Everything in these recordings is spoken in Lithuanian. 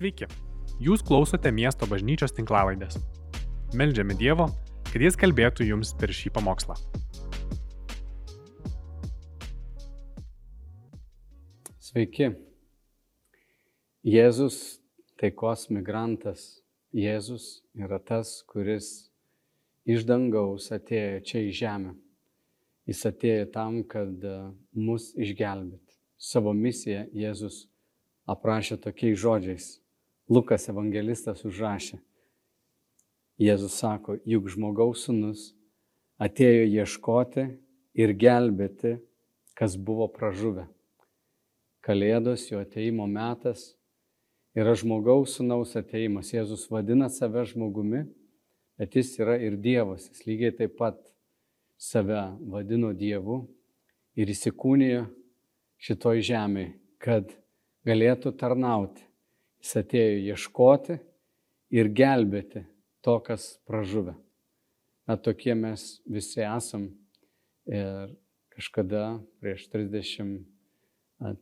Sveiki, jūs klausote miesto bažnyčios tinklavaidės. Meldžiame Dievo, kad Jis kalbėtų jums per šį pamokslą. Sveiki. Jėzus taikos migrantas. Jėzus yra tas, kuris iš dangaus atėjo čia į žemę. Jis atėjo tam, kad e, mus išgelbėti. Savo misiją Jėzus aprašė tokiais žodžiais. Lukas evangelistas užrašė. Jėzus sako, juk žmogaus sunus atėjo ieškoti ir gelbėti, kas buvo pražuvę. Kalėdos jo ateimo metas yra žmogaus sunaus ateimas. Jėzus vadina save žmogumi, bet jis yra ir Dievas. Jis lygiai taip pat save vadino Dievu ir įsikūnijo šitoj žemėje, kad galėtų tarnauti. Jis atėjo ieškoti ir gelbėti to, kas pražuvę. Na, tokie mes visi esam. Ir kažkada prieš 30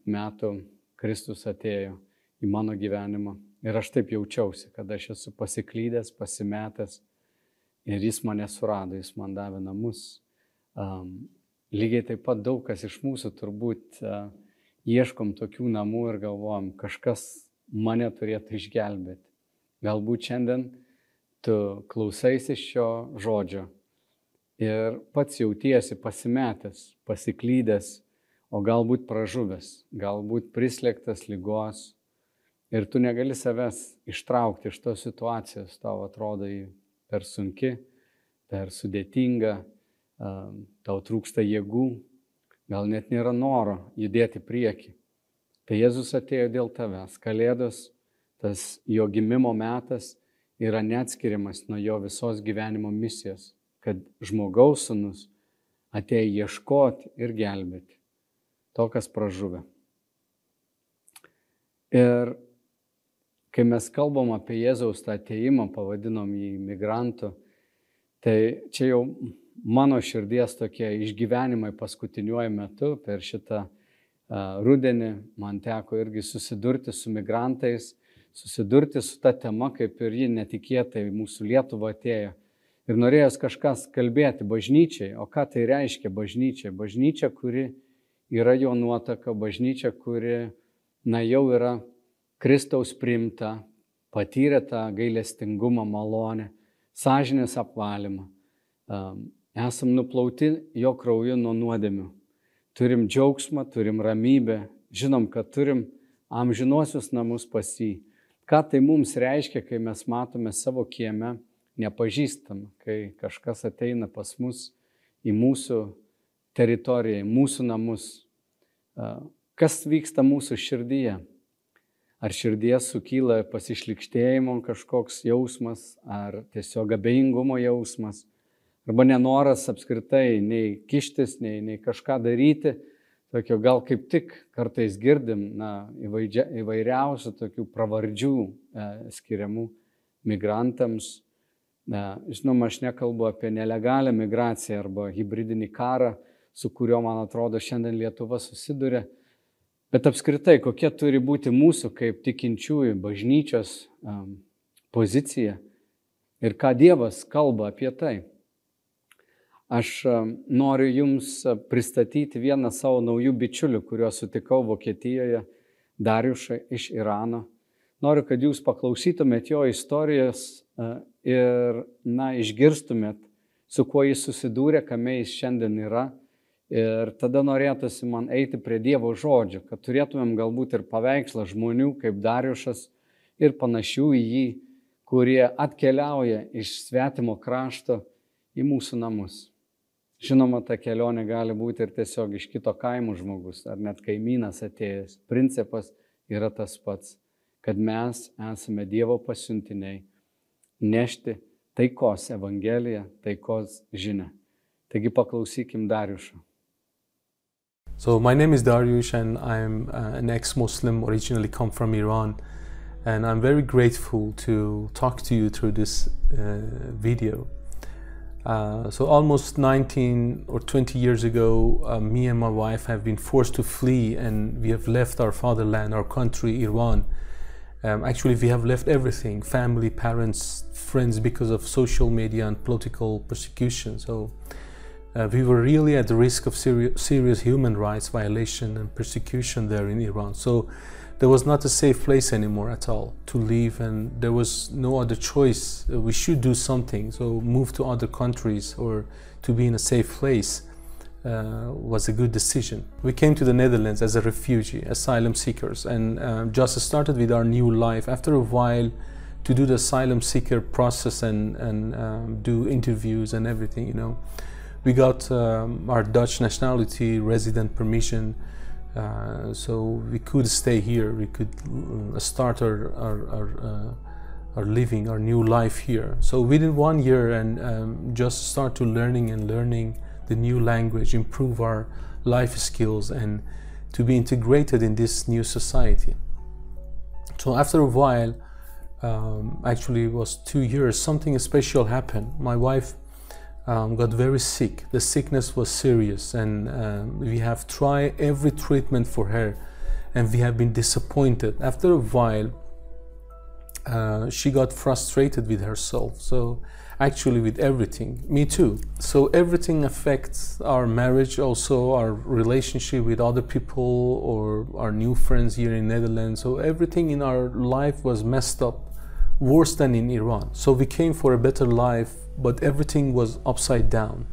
metų Kristus atėjo į mano gyvenimą. Ir aš taip jaučiausi, kad aš esu pasiklydęs, pasimetęs. Ir jis mane surado, jis man davė namus. Um, lygiai taip pat daug kas iš mūsų turbūt uh, ieškom tokių namų ir galvojam, kažkas mane turėtų išgelbėti. Galbūt šiandien tu klausaisi šio žodžio ir pats jautiesi pasimetęs, pasiklydęs, o galbūt pražuvęs, galbūt prislėgtas lygos ir tu negali savęs ištraukti iš tos situacijos, tau atrodo jį per sunki, per sudėtinga, tau trūksta jėgų, gal net nėra noro judėti prieki. Tai Jėzus atėjo dėl tavęs. Kalėdos, tas jo gimimo metas yra neatskiriamas nuo jo visos gyvenimo misijos, kad žmogaus sunus atėjo ieškoti ir gelbėti to, kas pražuvę. Ir kai mes kalbam apie Jėzaus tą ateimą, pavadinom jį migrantu, tai čia jau mano širdies tokie išgyvenimai paskutiniuoju metu per šitą rudenį man teko irgi susidurti su migrantais, susidurti su ta tema, kaip ir ji netikėtai mūsų Lietuva atėjo. Ir norėjęs kažkas kalbėti bažnyčiai, o ką tai reiškia bažnyčia? Bažnyčia, kuri yra jo nuotaka, bažnyčia, kuri, na, jau yra Kristaus primta, patyrė tą gailestingumą, malonę, sąžinės apvalymą esam nuplauti jo krauju nuo nuodėmių. Turim džiaugsmą, turim ramybę, žinom, kad turim amžinuosius namus pas jį. Ką tai mums reiškia, kai mes matome savo kieme nepažįstamą, kai kažkas ateina pas mus į mūsų teritoriją, į mūsų namus. Kas vyksta mūsų širdyje? Ar širdies sukyla pasišlikštėjimo kažkoks jausmas, ar tiesiog abejingumo jausmas? Arba nenoras apskritai nei kištis, nei, nei kažką daryti. Tokio gal kaip tik kartais girdim na, įvaidžia, įvairiausių tokių pravardžių e, skiriamų migrantams. E, žinoma, aš nekalbu apie nelegalią migraciją arba hybridinį karą, su kuriuo, man atrodo, šiandien Lietuva susiduria. Bet apskritai, kokia turi būti mūsų kaip tikinčiųjų bažnyčios um, pozicija ir ką Dievas kalba apie tai. Aš noriu Jums pristatyti vieną savo naujų bičiulių, kuriuos sutikau Vokietijoje, Dariušą iš Irano. Noriu, kad Jūs paklausytumėt jo istorijos e, ir, na, išgirstumėt, su kuo jis susidūrė, kame jis šiandien yra. Ir tada norėtųsi man eiti prie Dievo žodžio, kad turėtumėm galbūt ir paveikslą žmonių kaip Dariušas ir panašių į jį, kurie atkeliauja iš svetimo krašto į mūsų namus. Žinoma, ta kelionė gali būti ir tiesiog iš kito kaimo žmogus, ar net kaimynas atėjęs. Principas yra tas pats, kad mes esame Dievo pasiuntiniai nešti taikos Evangeliją, taikos žinę. Taigi paklausykim Dariušo. So my name is Dariush and I'm uh, an ex-Muslim originally come from Iran and I'm very grateful to talk to you through this uh, video. Uh, so almost 19 or 20 years ago, uh, me and my wife have been forced to flee, and we have left our fatherland, our country, Iran, Um, actually, we have left everything family, parents, friends because of social media and political persecution. So uh, we were really at the risk of seri- serious human rights violation and persecution there in Iran. So there was not a safe place anymore at all to live, and there was no other choice. Uh, we should do something. So move to other countries or to be in a safe place. Uh, was a good decision. We came to the Netherlands as a refugee, asylum seekers, and uh, just started with our new life. After a while, to do the asylum seeker process and, and um, do interviews and everything, you know, we got um, our Dutch nationality, resident permission, uh, so we could stay here. We could uh, start our our, our, uh, our, living, our new life here. So within one year, and um, just start to learning and learning the new language, improve our life skills, and to be integrated in this new society. So after a while, um, actually it was two years, something special happened. My wife um, got very sick. The sickness was serious, and um, we have tried every treatment for her, and we have been disappointed. After a while, uh, she got frustrated with herself. So actually with everything. Me too. So everything affects our marriage, also our relationship with other people or our new friends here in Netherlands. So everything in our life was messed up, worse than in Iran. So we came for a better life, but everything was upside down.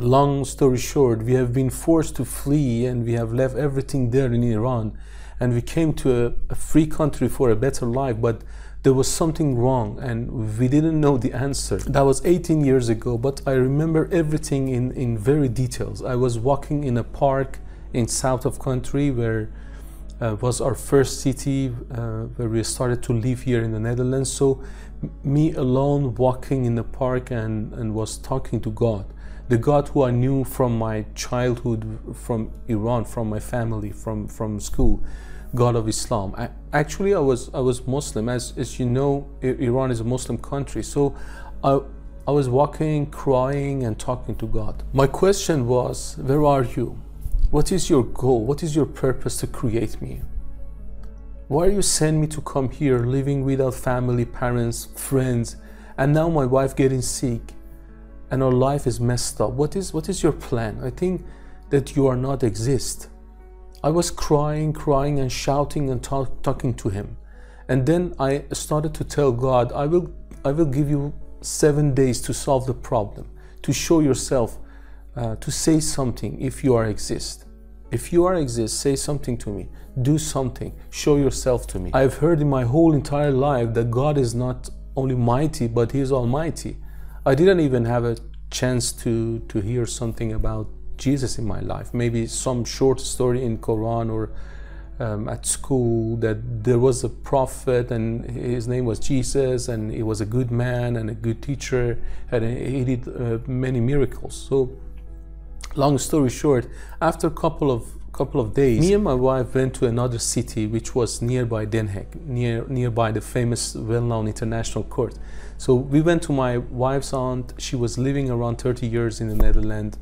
Long story short, we have been forced to flee and we have left everything there in Iran and we came to a, a free country for a better life, but there was something wrong and we didn't know the answer. That was 18 years ago, but I remember everything in, in very details. I was walking in a park in south of country where uh, was our first city uh, where we started to live here in the Netherlands. So me alone walking in the park and, and was talking to God. The God who I knew from my childhood, from Iran, from my family, from, from school. God of Islam. I, actually, I was I was Muslim, as as you know, Iran is a Muslim country. So, I I was walking, crying, and talking to God. My question was, where are you? What is your goal? What is your purpose to create me? Why are you send me to come here, living without family, parents, friends, and now my wife getting sick, and our life is messed up? What is what is your plan? I think that you are not exist. I was crying, crying, and shouting and talk, talking to him. And then I started to tell God, I will, I will give you seven days to solve the problem, to show yourself, uh, to say something if you are exist. If you are exist, say something to me. Do something. Show yourself to me. I've heard in my whole entire life that God is not only mighty, but He is almighty. I didn't even have a chance to, to hear something about Jesus in my life. Maybe some short story in Quran or um, at school that there was a prophet and his name was Jesus and he was a good man and a good teacher and he did uh, many miracles. So, long story short, after a couple of couple of days, me and my wife went to another city which was nearby Den Haag, near nearby the famous, well-known international court. So we went to my wife's aunt. She was living around 30 years in the Netherlands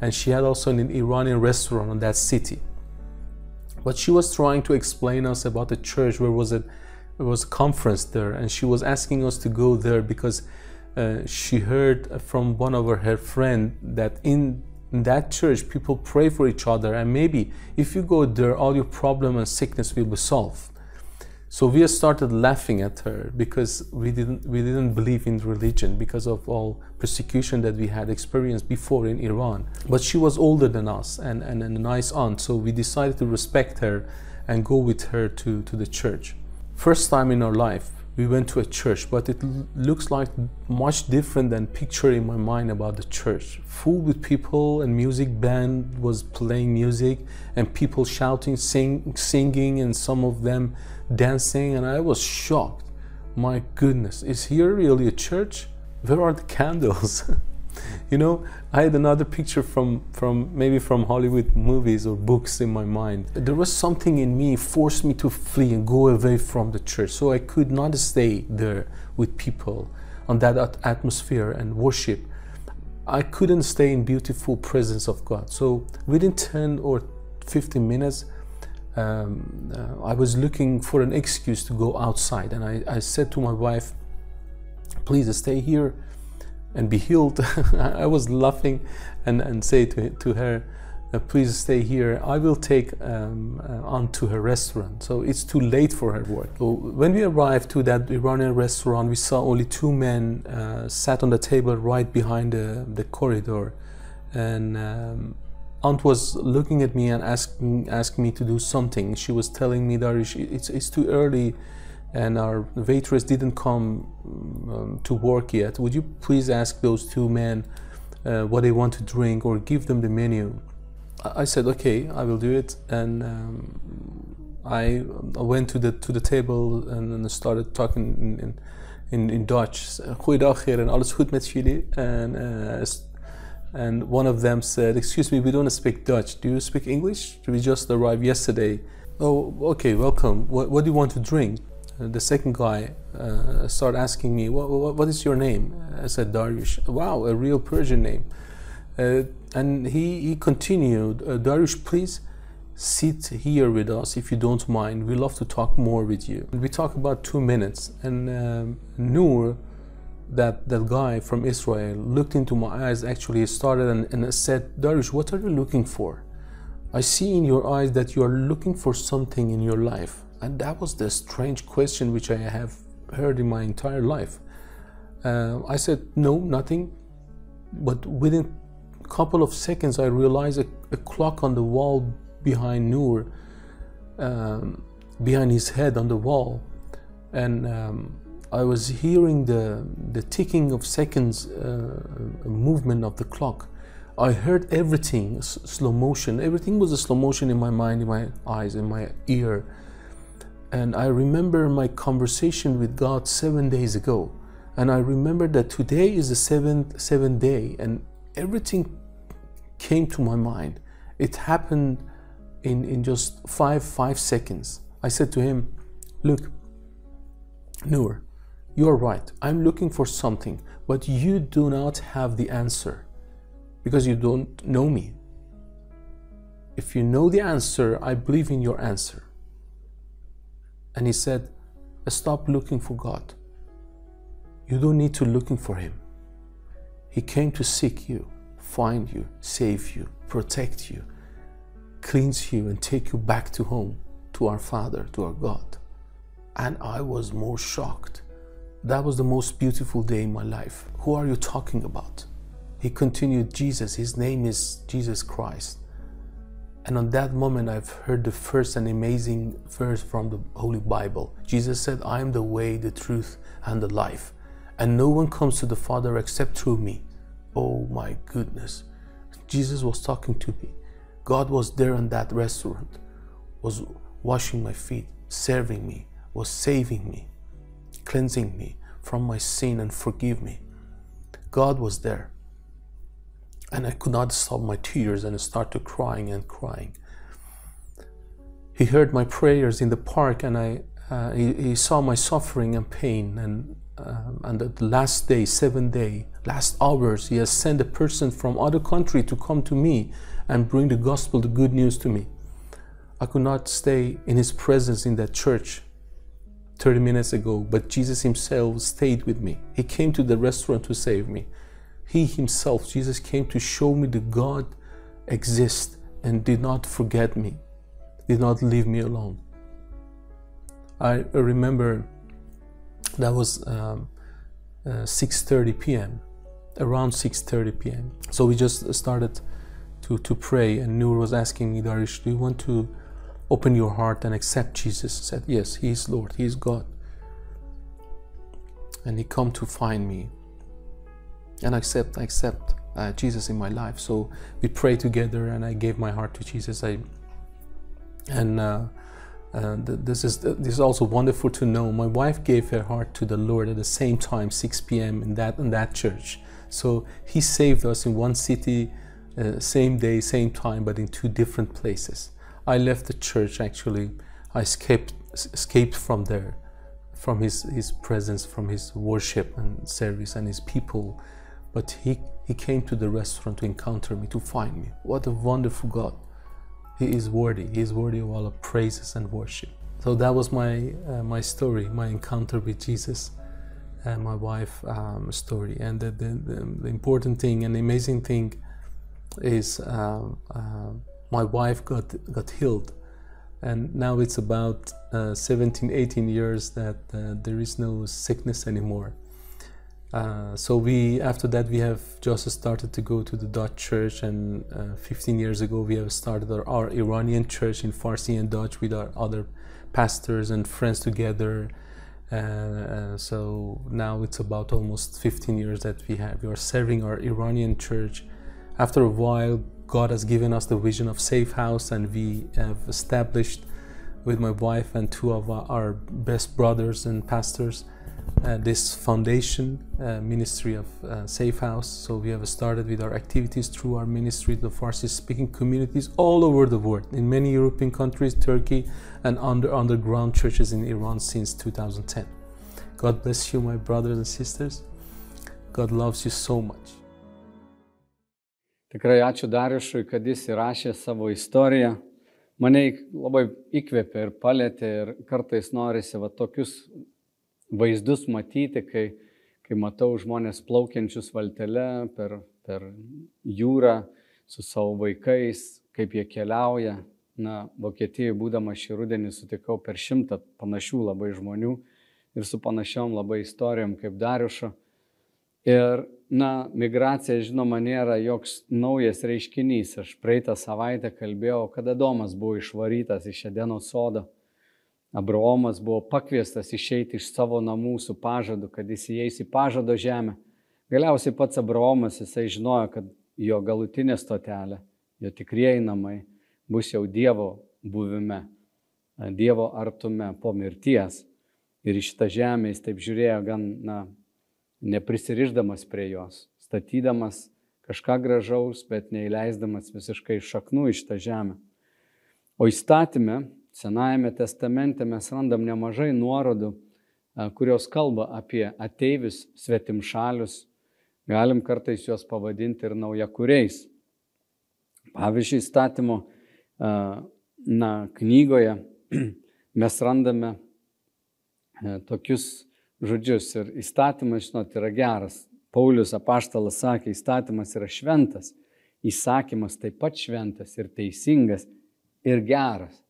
and she had also an Iranian restaurant in that city. But she was trying to explain us about the church where was it there was a conference there and she was asking us to go there because uh, she heard from one of her, her friend that in, in that church people pray for each other and maybe if you go there all your problem and sickness will be solved so we started laughing at her because we didn't we didn't believe in religion because of all persecution that we had experienced before in Iran. But she was older than us and, and, and a nice aunt, so we decided to respect her and go with her to, to the church. First time in our life, we went to a church, but it looks like much different than picture in my mind about the church. Full with people and music band was playing music and people shouting, sing, singing, and some of them dancing, and I was shocked. My goodness, is here really a church? Where are the candles? You know, I had another picture from, from maybe from Hollywood movies or books in my mind. There was something in me forced me to flee and go away from the church. So I could not stay there with people on that atmosphere and worship. I couldn't stay in beautiful presence of God. So within 10 or 15 minutes, um, uh, I was looking for an excuse to go outside, and I, I said to my wife, "Please stay here and be healed." I was laughing, and and say to to her, uh, "Please stay here. I will take um, uh, on to her restaurant." So it's too late for her work. So when we arrived to that Iranian restaurant, we saw only two men uh, sat on the table right behind the the corridor, and. Um, aunt was looking at me and asking asked me to do something. She was telling me, Darish, it's, it's too early and our waitress didn't come um, to work yet. Would you please ask those two men uh, what they want to drink or give them the menu? I said, okay, I will do it. And um, I went to the to the table and, and started talking in, in, in Dutch. Goeiedag en alles goed met jullie. And uh, and one of them said, Excuse me, we don't speak Dutch. Do you speak English? We just arrived yesterday. Oh, okay, welcome. What, what do you want to drink? Uh, the second guy uh, started asking me, what, what, what is your name? I said, Dariush. Wow, a real Persian name. Uh, and he, he continued, uh, please sit here with us if you don't mind. We love to talk more with you. And we talked about two minutes, and um, Noor that that guy from Israel looked into my eyes actually started and, and said, Darish, what are you looking for? I see in your eyes that you are looking for something in your life. And that was the strange question which I have heard in my entire life. Uh, I said, no, nothing. But within a couple of seconds, I realized a, a clock on the wall behind Noor, um, behind his head on the wall. And um, I was hearing the, the ticking of seconds uh, movement of the clock. I heard everything, slow motion. Everything was a slow motion in my mind, in my eyes, in my ear. And I remember my conversation with God seven days ago. And I remember that today is the seventh, seventh day, and everything came to my mind. It happened in, in just five, five seconds. I said to him, Look, Noor, you're right. I'm looking for something, but you do not have the answer because you don't know me. If you know the answer, I believe in your answer. And he said, Stop looking for God. You don't need to looking for him. He came to seek you, find you, save you, protect you, cleanse you, and take you back to home, to our Father, to our God. And I was more shocked that was the most beautiful day in my life. Who are you talking about? He continued, Jesus, his name is Jesus Christ. And on that moment, I've heard the first and amazing verse from the Holy Bible. Jesus said, I am the way, the truth, and the life. And no one comes to the Father except through me. Oh my goodness. Jesus was talking to me. God was there in that restaurant, was washing my feet, serving me, was saving me cleansing me from my sin and forgive me. God was there. And I could not stop my tears and I started crying and crying. He heard my prayers in the park and I, uh, he, he, saw my suffering and pain. And, um, and the last day, seven day, last hours, he has sent a person from other country to come to me and bring the gospel, the good news to me. I could not stay in his presence in that church 30 minutes ago, but Jesus himself stayed with me. He came to the restaurant to save me. He himself, Jesus, came to show me that God exists and did not forget me, did not leave me alone. I remember that was um, uh, 6.30 p.m., around 6.30 p.m. So we just started to, to pray and Noor was asking me, Darish, do you want to open your heart and accept Jesus. Said, Yes, He is Lord, He is God. And He come to find me. And accept, accept uh, Jesus in my life. So we pray together, and I gave my heart to Jesus. I and uh, uh, this is this is also wonderful to know. My wife gave her heart to the Lord at the same time, 6 p.m. in that in that church. So He saved us in one city, uh, same day, same time, but in two different places. I left the church actually. I escaped escaped from there, from his, his presence, from his worship and service and his people. But he, he came to the restaurant to encounter me, to find me. What a wonderful God. He is worthy. He is worthy of all our praises and worship. So that was my uh, my story, my encounter with Jesus, and my wife um, story. And the, the, the, important thing and the amazing thing is uh, uh, my wife got got healed, and now it's about uh, 17, 18 years that uh, there is no sickness anymore. Uh, so we after that we have just started to go to the Dutch church and uh, 15 years ago we have started our, our, Iranian church in Farsi and Dutch with our other pastors and friends together. Uh, uh so now it's about almost 15 years that we have we are serving our Iranian church. After a while, God has given us the vision of Safe House, and we have established with my wife and two of our best brothers and pastors uh, this foundation uh, ministry of uh, Safe House. So we have started with our activities through our ministry to Farsi speaking communities all over the world, in many European countries, Turkey, and under underground churches in Iran since 2010. God bless you, my brothers and sisters. God loves you so much. Tikrai ačiū Dariušui, kad jis įrašė savo istoriją. Mane labai įkvėpė ir palėtė ir kartais norisi va tokius vaizdus matyti, kai, kai matau žmonės plaukiančius valtelę per, per jūrą su savo vaikais, kaip jie keliauja. Na, Vokietijoje būdama šį rudenį sutikau per šimtą panašių labai žmonių ir su panašiom labai istorijom kaip Dariušo. Ir, na, migracija, žinoma, nėra joks naujas reiškinys. Aš praeitą savaitę kalbėjau, kada Domas buvo išvarytas iš Edeno sodo Abraomas buvo pakviestas išeiti iš savo namų su pažadu, kad jis įeis į pažado žemę. Galiausiai pats Abraomas, jisai žinojo, kad jo galutinė stotelė, jo tikrieji namai bus jau Dievo buvime, Dievo artume po mirties. Ir iš šitą žemę jis taip žiūrėjo gan, na, neprisiriždamas prie jos, statydamas kažką gražaus, bet neįleisdamas visiškai šaknų iš tą žemę. O įstatymė Senajame testamente mes randam nemažai nuorodų, kurios kalba apie ateivius, svetimšalius, galim kartais juos pavadinti ir naujakuriais. Pavyzdžiui, įstatymo na, knygoje mes randame tokius žodžius ir įstatymas, žinot, yra geras. Paulius apaštalas sakė, įstatymas yra šventas, įsakymas taip pat šventas ir teisingas ir geras.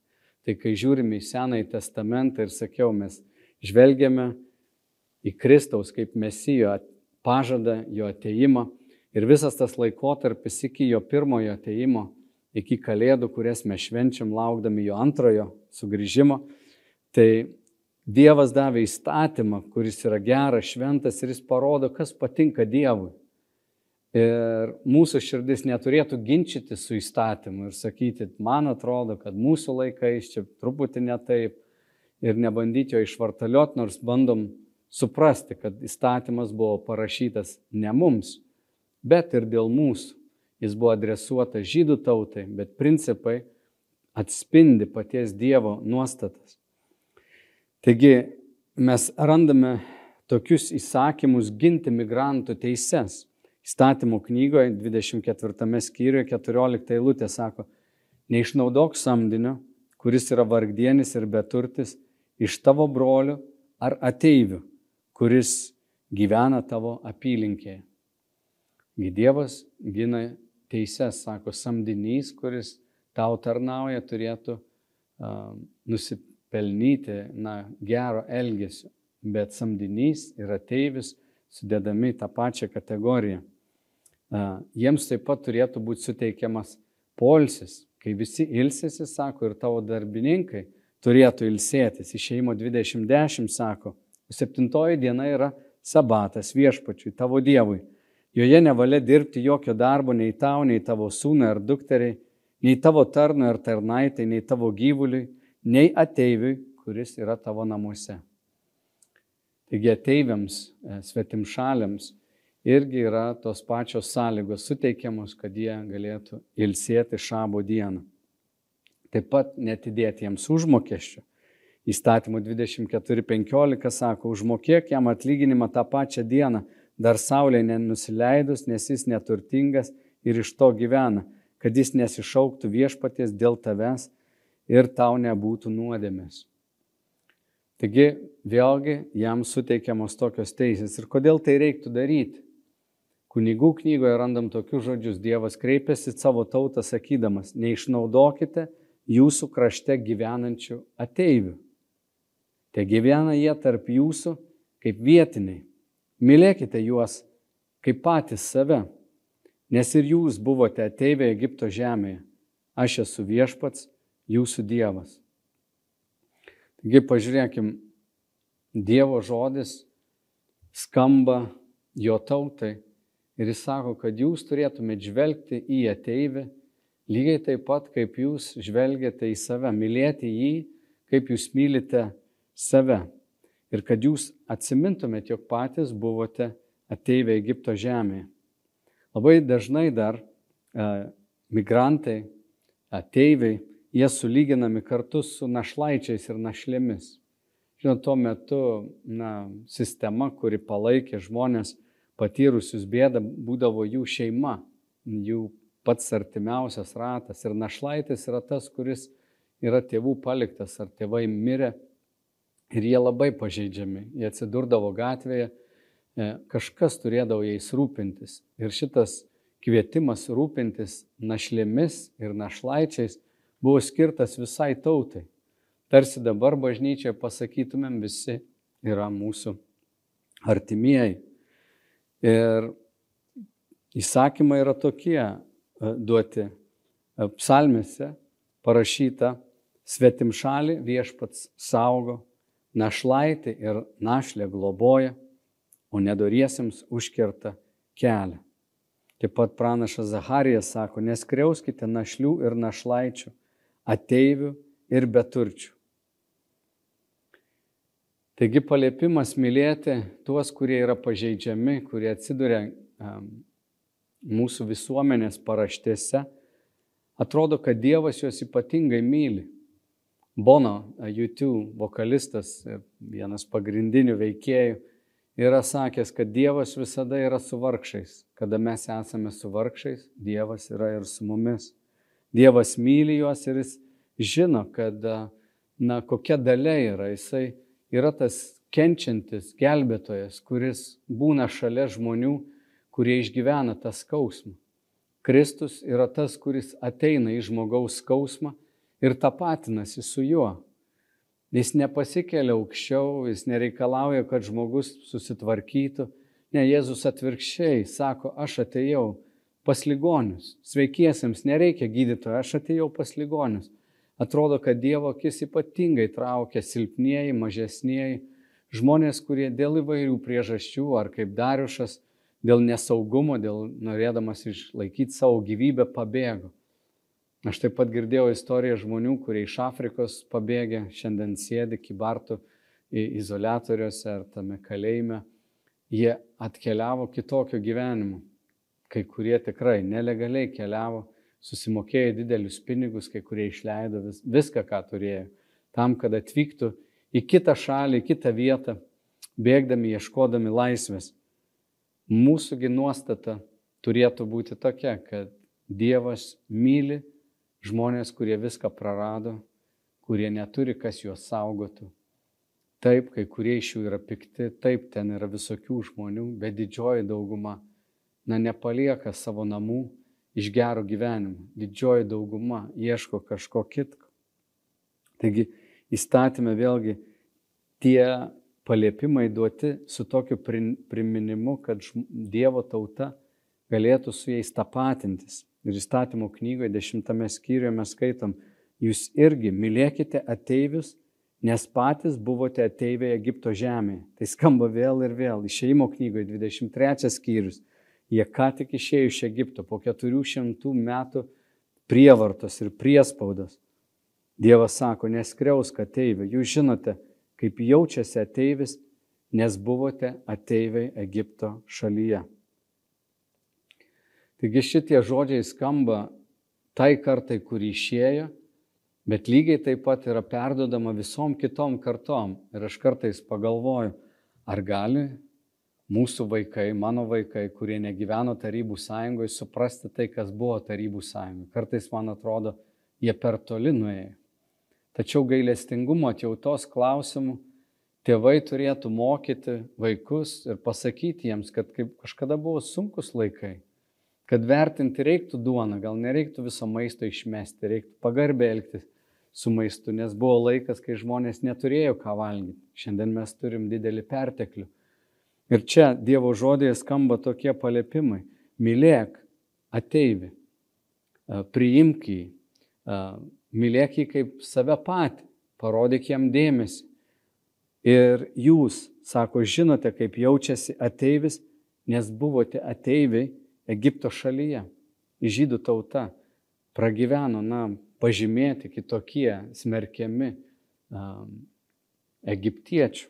Tai kai žiūrime į Senąjį testamentą ir sakiau, mes žvelgiame į Kristaus kaip mesijo pažadą, jo ateimą ir visas tas laikotarpis iki jo pirmojo ateimo, iki kalėdų, kurias mes švenčiam laukdami jo antrojo sugrįžimo, tai Dievas davė įstatymą, kuris yra geras, šventas ir jis parodo, kas patinka Dievui. Ir mūsų širdis neturėtų ginčyti su įstatymu ir sakyti, man atrodo, kad mūsų laikais čia truputį ne taip ir nebandyti jo išvartaliot, nors bandom suprasti, kad įstatymas buvo parašytas ne mums, bet ir dėl mūsų. Jis buvo adresuotas žydų tautai, bet principai atspindi paties Dievo nuostatas. Taigi mes randame tokius įsakymus ginti migrantų teises. Įstatymo knygoje 24 skyriuje 14 eilutė sako, neišnaudok samdinio, kuris yra vargdienis ir beturtis, iš tavo brolių ar ateivių, kuris gyvena tavo apylinkėje. Dievas gina teises, sako, samdinys, kuris tau tarnauja, turėtų uh, nusipelnyti na, gero elgesio, bet samdinys ir ateivis sudėdami tą pačią kategoriją jiems taip pat turėtų būti suteikiamas polsis, kai visi ilsėsi, sako, ir tavo darbininkai turėtų ilsėtis. Išeimo 2010 sako, septintoji diena yra sabatas viešpačiui, tavo Dievui. Joje nevalia dirbti jokio darbo nei tau, nei tavo sūnui ar dukteriai, nei tavo tarnui ar tarnaitai, nei tavo gyvuliui, nei ateiviui, kuris yra tavo namuose. Taigi ateiviams, e, svetimšaliams irgi yra tos pačios sąlygos suteikiamos, kad jie galėtų ilsėti šabo dieną. Taip pat netidėti jiems užmokesčio. Įstatymo 24.15 sako, užmokėk jam atlyginimą tą pačią dieną, dar saulė nenusileidus, nes jis neturtingas ir iš to gyvena, kad jis nesišauktų viešpaties dėl tavęs ir tau nebūtų nuodėmės. Taigi vėlgi jam suteikiamos tokios teisės. Ir kodėl tai reiktų daryti? Kunigų knygoje randam tokius žodžius. Dievas kreipiasi savo tautą sakydamas, neišnaudokite jūsų krašte gyvenančių ateivių. Te gyvena jie tarp jūsų kaip vietiniai. Mylėkite juos kaip patys save, nes ir jūs buvote ateiviai Egipto žemėje. Aš esu viešpats, jūsų Dievas. Taigi pažiūrėkim, Dievo žodis skamba jo tautai ir jis sako, kad jūs turėtumėte žvelgti į ateivį lygiai taip pat, kaip jūs žvelgiate į save, mylėti jį, kaip jūs mylite save. Ir kad jūs atsimintumėte, jog patys buvote ateivę Egipto žemėje. Labai dažnai dar e, migrantai, ateiviai, jie sulyginami kartu su našlaičiais ir našlėmis. Žinot, tuo metu na, sistema, kuri palaikė žmonės patyrusius bėdą, būdavo jų šeima, jų pats artimiausias ratas. Ir našlaitis yra tas, kuris yra tėvų paliktas ar tėvai mirė ir jie labai pažeidžiami. Jie atsidurdavo gatvėje, e, kažkas turėdavo jais rūpintis. Ir šitas kvietimas rūpintis našlėmis ir našlaičiais buvo skirtas visai tautai. Tarsi dabar bažnyčioje pasakytumėm visi yra mūsų artimieji. Ir įsakymai yra tokie E, duoti. E, psalmėse parašyta, svetim šalį viešpats saugo, našlaitį ir našlę globoja, o nedoriesiems užkerta kelią. Taip pat pranašas Zaharijas sako, neskriauskite našlių ir našlaičių, ateivių ir beturčių. Taigi paliepimas mylėti tuos, kurie yra pažeidžiami, kurie atsiduria mūsų visuomenės paraštėse, atrodo, kad Dievas juos ypatingai myli. Bono, YouTube vokalistas, vienas pagrindinių veikėjų, yra sakęs, kad Dievas visada yra su vargšais. Kada mes esame su vargšais, Dievas yra ir su mumis. Dievas myli juos ir jis žino, kad, na, kokia dalia yra. Jisai yra tas kenčiantis gelbėtojas, kuris būna šalia žmonių kurie išgyvena tą skausmą. Kristus yra tas, kuris ateina į žmogaus skausmą ir tapatinasi su juo. Jis nepasikelia aukščiau, jis nereikalauja, kad žmogus susitvarkytų. Ne, Jėzus atvirkščiai sako, aš atėjau pas ligonius. Sveikiesiems nereikia gydytojo, aš atėjau pas ligonius. Atrodo, kad Dievo akis ypatingai traukia silpnieji, mažesnieji, žmonės, kurie dėl įvairių priežasčių, ar kaip Dariušas, dėl nesaugumo, dėl norėdamas išlaikyti savo gyvybę pabėgo. Aš taip pat girdėjau istoriją žmonių, kurie iš Afrikos pabėgė, šiandien sėdi kibartų izolatoriuose ar tame kalėjime. Jie atkeliavo kitokio gyvenimo. Kai kurie tikrai nelegaliai keliavo, susimokėjo didelius pinigus, kai kurie išleido vis, viską, ką turėjo, tam, kad atvyktų į kitą šalį, į kitą vietą, bėgdami, ieškodami laisvės. Mūsųgi nuostata turėtų būti tokia, kad Dievas myli žmonės, kurie viską prarado, kurie neturi, kas juos saugotų. Taip, kai kurie iš jų yra pikti, taip, ten yra visokių žmonių, bet didžioji dauguma, na, nepalieka savo namų iš gero gyvenimo. Didžioji dauguma ieško kažko kitko. Taigi įstatymė vėlgi tie paliepimai duoti su tokiu priminimu, kad Dievo tauta galėtų su jais tapatintis. Ir įstatymo knygoje dešimtame skyriuje mes skaitom, jūs irgi mylėkite ateivius, nes patys buvote ateiviai Egipto žemėje. Tai skamba vėl ir vėl. Išeimo knygoje 23 skyrius. Jie ką tik išėjo iš Egipto po 400 metų prievartos ir priespaudos. Dievas sako, neskriausk ateivių. Jūs žinote, kaip jaučiasi ateivis, nes buvote ateiviai Egipto šalyje. Taigi šitie žodžiai skamba tai kartai, kur išėjo, bet lygiai taip pat yra perdodama visom kitom kartom. Ir aš kartais pagalvoju, ar gali mūsų vaikai, mano vaikai, kurie negyveno Tarybų sąjungoje, suprasti tai, kas buvo Tarybų sąjungoje. Kartais, man atrodo, jie per toli nuėjo. Tačiau gailestingumo atjautos klausimų tėvai turėtų mokyti vaikus ir pasakyti jiems, kad kaip kažkada buvo sunkus laikai, kad vertinti reiktų duoną, gal nereiktų viso maisto išmesti, reiktų pagarbiai elgtis su maistu, nes buvo laikas, kai žmonės neturėjo ką valgyti. Šiandien mes turim didelį perteklių. Ir čia Dievo žodėje skamba tokie paliepimai. Mylėk ateivi, priimk jį, mylėk jį kaip save patį, parodyk jam dėmesį. Ir jūs, sako, žinote, kaip jaučiasi ateivis, nes buvote ateiviai Egipto šalyje. Žydų tauta pragyveno, na, pažymėti kitokie, smerkiami um, egiptiečių.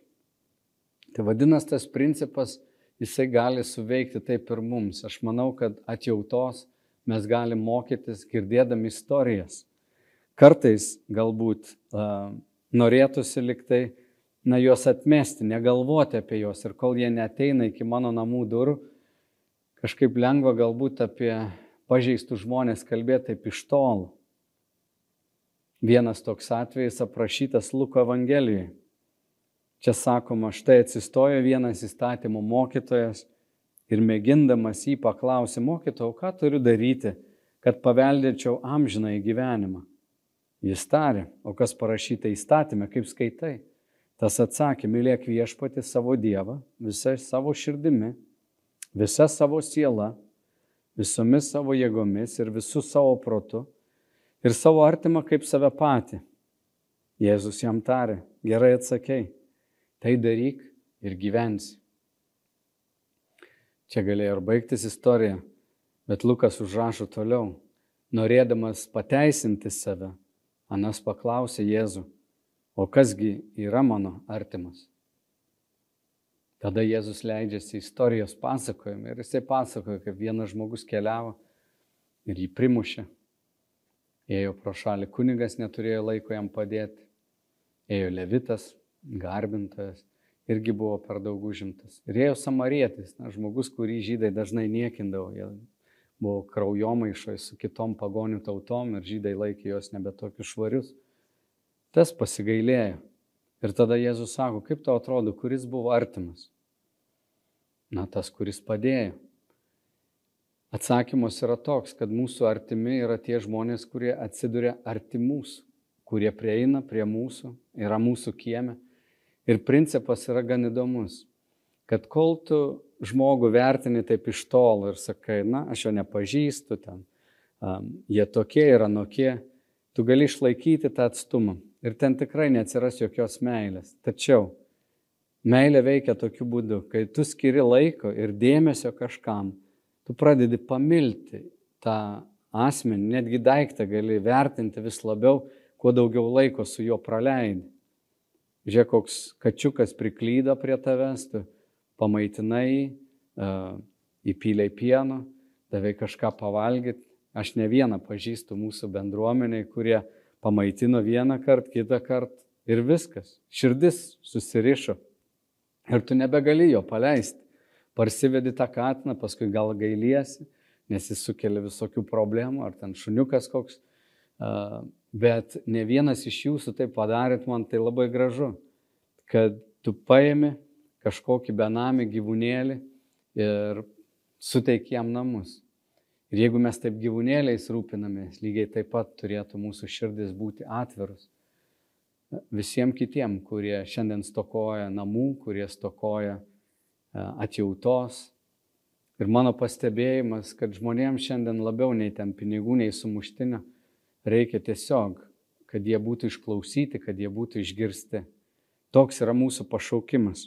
Tai vadinasi, tas principas, jisai gali suveikti taip ir mums. Aš manau, kad atjautos mes galim mokytis girdėdami istorijas. Kartais galbūt uh, norėtųsi liktai, na, juos atmesti, negalvoti apie juos ir kol jie neteina iki mano namų durų, kažkaip lengva galbūt apie pažeistų žmonės kalbėti taip iš tol. Vienas toks atvejis aprašytas Luko Evangelijoje. Čia sakoma, štai atsistojo vienas įstatymų mokytojas ir mėgindamas jį paklausė, mokytojau, ką turiu daryti, kad paveldėčiau amžiną į gyvenimą. Jis tarė, o kas parašyta įstatymė, kaip skaitai. Tas atsakė, mylėk viešpati savo Dievą visą savo širdimi, visą savo sielą, visomis savo jėgomis ir visų savo protu ir savo artimą kaip save patį. Jėzus jam tarė, gerai atsakei, tai daryk ir gyvensi. Čia galėjo ir baigtis istorija, bet Lukas užrašo toliau, norėdamas pateisinti save, Anas paklausė Jėzų, o kasgi yra mano artimas? Tada Jėzus leidžiasi istorijos pasakojimą ir jisai pasakoja, kaip vienas žmogus keliavo ir jį primušė. Ėjo pro šalį kunigas, neturėjo laiko jam padėti. Ėjo levitas, garbintojas, irgi buvo per daug užimtas. Ir ėjo samarietis, na, žmogus, kurį žydai dažnai niekindavo. Jie buvo kraujomaišoj su kitom pagonių tautom ir žydai laikė juos nebe tokius švarius. Tas pasigailėjo. Ir tada Jėzus sako, kaip tau atrodo, kuris buvo artimas? Na, tas, kuris padėjo. Atsakymas yra toks, kad mūsų artimi yra tie žmonės, kurie atsiduria arti mūsų, kurie prieina prie mūsų, yra mūsų kieme. Ir principas yra gan įdomus, kad kol tu žmogų vertini taip iš tolo ir sakai, na, aš jo nepažįstu ten, um, jie tokie yra nokie, tu gali išlaikyti tą atstumą ir ten tikrai neatsiras jokios meilės. Tačiau Meilė veikia tokiu būdu, kai tu skiri laiko ir dėmesio kažkam, tu pradedi pamilti tą asmenį, netgi daiktą gali vertinti vis labiau, kuo daugiau laiko su juo praleidi. Žiūrėk, koks kačiukas priklydo prie tavęs, tu pamaitinai, uh, įpyliai pieno, davai kažką pavalgyti. Aš ne vieną pažįstu mūsų bendruomeniai, kurie pamaitino vieną kartą, kitą kartą ir viskas. Širdis susirišo. Ir tu nebegali jo paleisti. Parsivedi tą katiną, paskui gal gailiesi, nes jis sukelia visokių problemų, ar ten šuniukas koks. Bet ne vienas iš jūsų tai padarėt, man tai labai gražu, kad tu paėmi kažkokį benamį gyvūnėlį ir suteik jam namus. Ir jeigu mes taip gyvūnėliais rūpinamės, lygiai taip pat turėtų mūsų širdis būti atvirus visiems kitiem, kurie šiandien stokoja namų, kurie stokoja e, atjautos. Ir mano pastebėjimas, kad žmonėms šiandien labiau nei ten pinigų, nei sumuštinio, reikia tiesiog, kad jie būtų išklausyti, kad jie būtų išgirsti. Toks yra mūsų pašaukimas.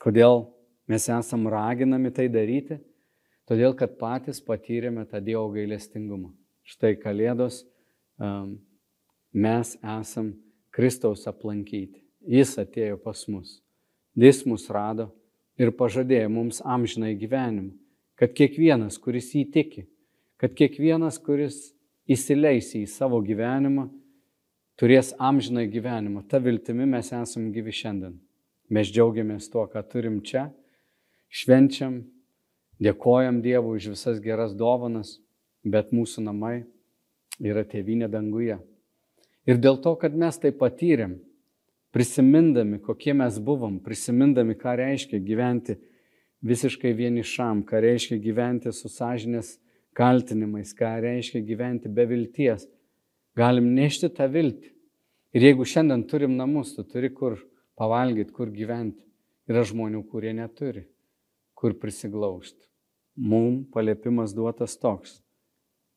Kodėl mes esam raginami tai daryti? Todėl, kad patys patyrėme tą Dievo gailestingumą. Štai Kalėdos mes esam Kristaus aplankyti. Jis atėjo pas mus. Jis mus rado ir pažadėjo mums amžinai gyvenimą. Kad kiekvienas, kuris jį tiki, kad kiekvienas, kuris įsileis į savo gyvenimą, turės amžinai gyvenimą. Ta viltimi mes esame gyvi šiandien. Mes džiaugiamės tuo, ką turim čia švenčiam, dėkojam Dievui už visas geras dovanas, bet mūsų namai yra tėvynė danguje. Ir dėl to, kad mes tai patyrėm, prisimindami, kokie mes buvom, prisimindami, ką reiškia gyventi visiškai vienišam, ką reiškia gyventi su sąžinės kaltinimais, ką reiškia gyventi be vilties, galim nešti tą viltį. Ir jeigu šiandien turim namus, tu turi kur pavalgyti, kur gyventi. Yra žmonių, kurie neturi, kur prisiglausti. Mums paliepimas duotas toks,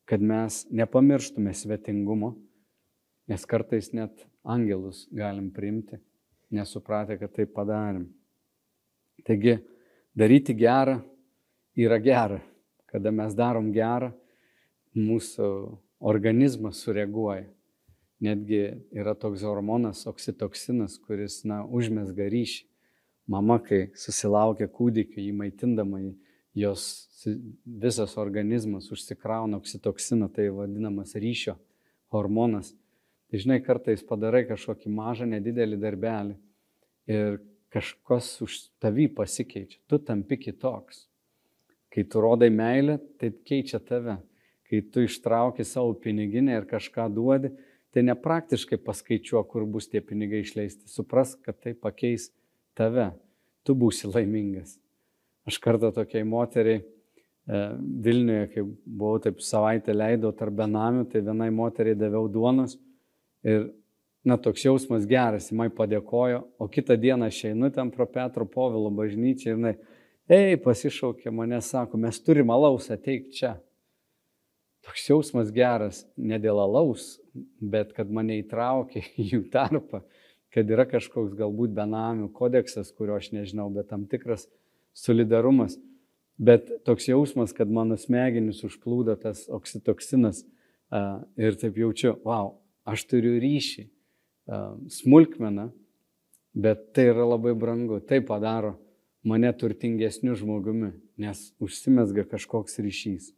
kad mes nepamirštume svetingumo, nes kartais net angelus galim priimti, nesupratę, kad tai padarėm. Taigi, daryti gerą yra gera. Kada mes darom gerą, mūsų organizmas sureaguoja. Netgi yra toks hormonas oksitoksinas, kuris, na, užmesga ryšį. Mama, kai susilaukia kūdikio, jį maitindama, jos visas organizmas užsikrauna oksitoksiną, tai vadinamas ryšio hormonas. Tai žinai, kartais padarai kažkokį mažą, nedidelį darbelį ir kažkas už tavį pasikeičia, tu tampi kitoks. Kai tu rodai meilę, tai keičia tave. Kai tu ištrauki savo piniginę ir kažką duodi, tai nepraktiškai paskaičiuok, kur bus tie pinigai išleisti. Suprask, kad tai pakeis tave. Tu būsi laimingas. Aš kartą tokiai moteriai e, Vilniuje, kai buvau taip savaitę leidau tarp benamių, tai vienai moteriai daviau duonos Ir, na, toks jausmas geras, jimai padėkojo, o kitą dieną aš einu ten pro Petro Povilo bažnyčią ir jinai, ei, pasišaukė mane, sako, mes turim alaus, ateik čia. Toks jausmas geras, ne dėl alaus, bet kad mane įtraukė į jų tarpą, kad yra kažkoks galbūt benamių kodeksas, kurio aš nežinau, bet tam tikras solidarumas. Bet toks jausmas, kad mano smegenis užplūdo tas oksitoksinas ir taip jaučiu, wow, aš turiu ryšį, smulkmeną, bet tai yra labai brangu. Tai padaro mane turtingesniu žmogumi, nes užsimesga kažkoks ryšys.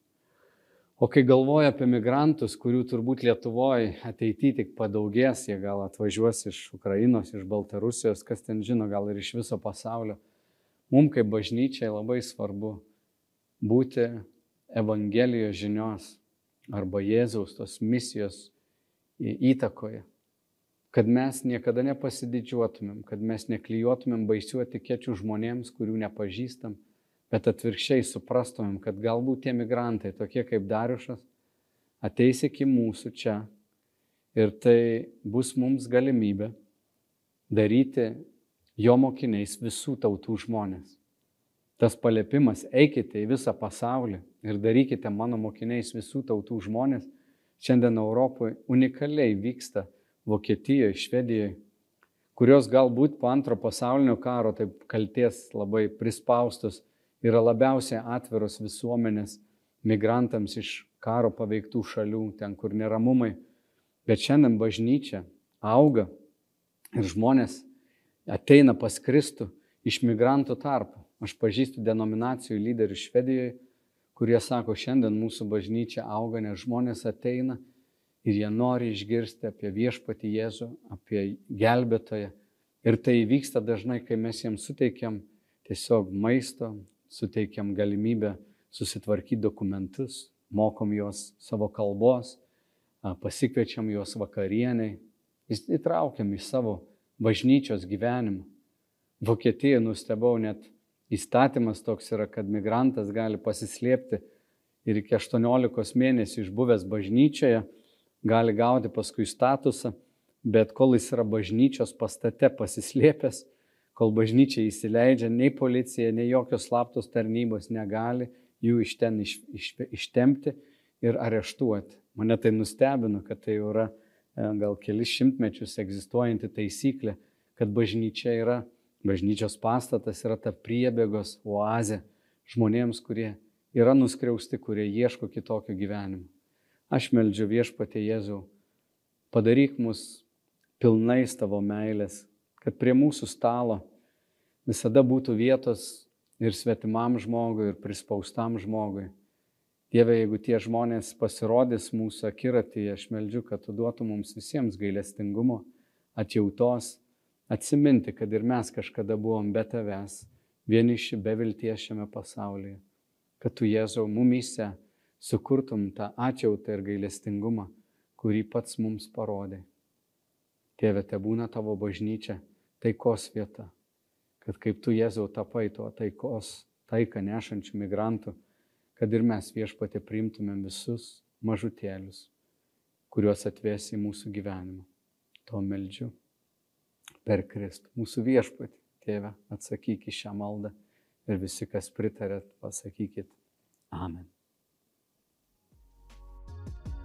O kai galvoja apie migrantus, kurių turbūt Lietuvoje ateityje tik padaugės, jie gal atvažiuos iš Ukrainos, iš Baltarusijos, kas ten žino, gal ir iš viso pasaulio, mums kaip bažnyčiai labai svarbu būti Evangelijos žinios arba Jėzaus tos misijos įtakoje. Kad mes niekada nepasididžiuotumėm, kad mes neklijuotumėm baisių etikečių žmonėms, kurių nepažįstam, bet atvirkščiai suprastumėm, kad galbūt tie migrantai, tokie kaip Dariušas, ateis iki mūsų čia ir tai bus mums galimybė daryti jo mokiniais visų tautų žmonės. Tas paliepimas, eikite į visą pasaulį ir darykite mano mokiniais visų tautų žmonės, šiandien Europoje unikaliai vyksta Vokietijoje, Švedijoje, kurios galbūt po antro pasaulinio karo taip kalties labai prispaustos yra labiausiai atviros visuomenės migrantams iš karo paveiktų šalių, ten kur neramumai. Bet šiandien bažnyčia auga ir žmonės ateina pas Kristų iš migrantų tarpo. Aš pažįstu denominacijų lyderių Švedijoje, kurie sako, šiandien mūsų bažnyčia auga, nes žmonės ateina ir jie nori išgirsti apie viešpatį Jėzų, apie gelbėtoją. Ir tai vyksta dažnai, kai mes jiems suteikiam tiesiog maisto, suteikiam galimybę susitvarkyti dokumentus, mokom juos savo kalbos, pasikviečiam juos vakarieniai, įtraukiam į savo bažnyčios gyvenimą. Vokietijoje nustebau net įstatymas toks yra, kad migrantas gali pasislėpti ir iki 18 mėnesių išbuvęs bažnyčioje gali gauti paskui statusą, bet kol jis yra bažnyčios pastate pasislėpęs, kol bažnyčia įsileidžia, nei policija, nei jokios slaptos tarnybos negali jų iš ten iš, iš, ištempti ir areštuoti. Mane tai nustebino, kad tai yra e, gal kelis šimtmečius egzistuojanti taisyklė, kad bažnyčia yra Bažnyčios pastatas yra ta priebėgos oazė žmonėms, kurie yra nuskriausti, kurie ieško kitokio gyvenimo. Aš meldžiu viešpatė Jėzau, padaryk mus pilnais tavo meilės, kad prie mūsų stalo visada būtų vietos ir svetimam žmogui, ir prispaustam žmogui. Dieve, jeigu tie žmonės pasirodys mūsų akiratyje, aš meldžiu, kad tu duotum mums visiems gailestingumo, atjautos atsiminti, kad ir mes kažkada buvom be tavęs, vieniši be vilties šiame pasaulyje, kad tu Jėzau mumyse sukurtum tą atjautą ir gailestingumą, kurį pats mums parodai. Tėve, te būna tavo bažnyčia, taikos vieta, kad kaip tu Jėzau tapai tuo taikos, taiką nešančių migrantų, kad ir mes viešpatė priimtumėm visus mažutėlius, kuriuos atves į mūsų gyvenimą. To meldžiu per Kristų. Mūsų viešpatį, tėve, atsakyk į šią maldą ir visi, kas pritarėt, pasakykit Amen.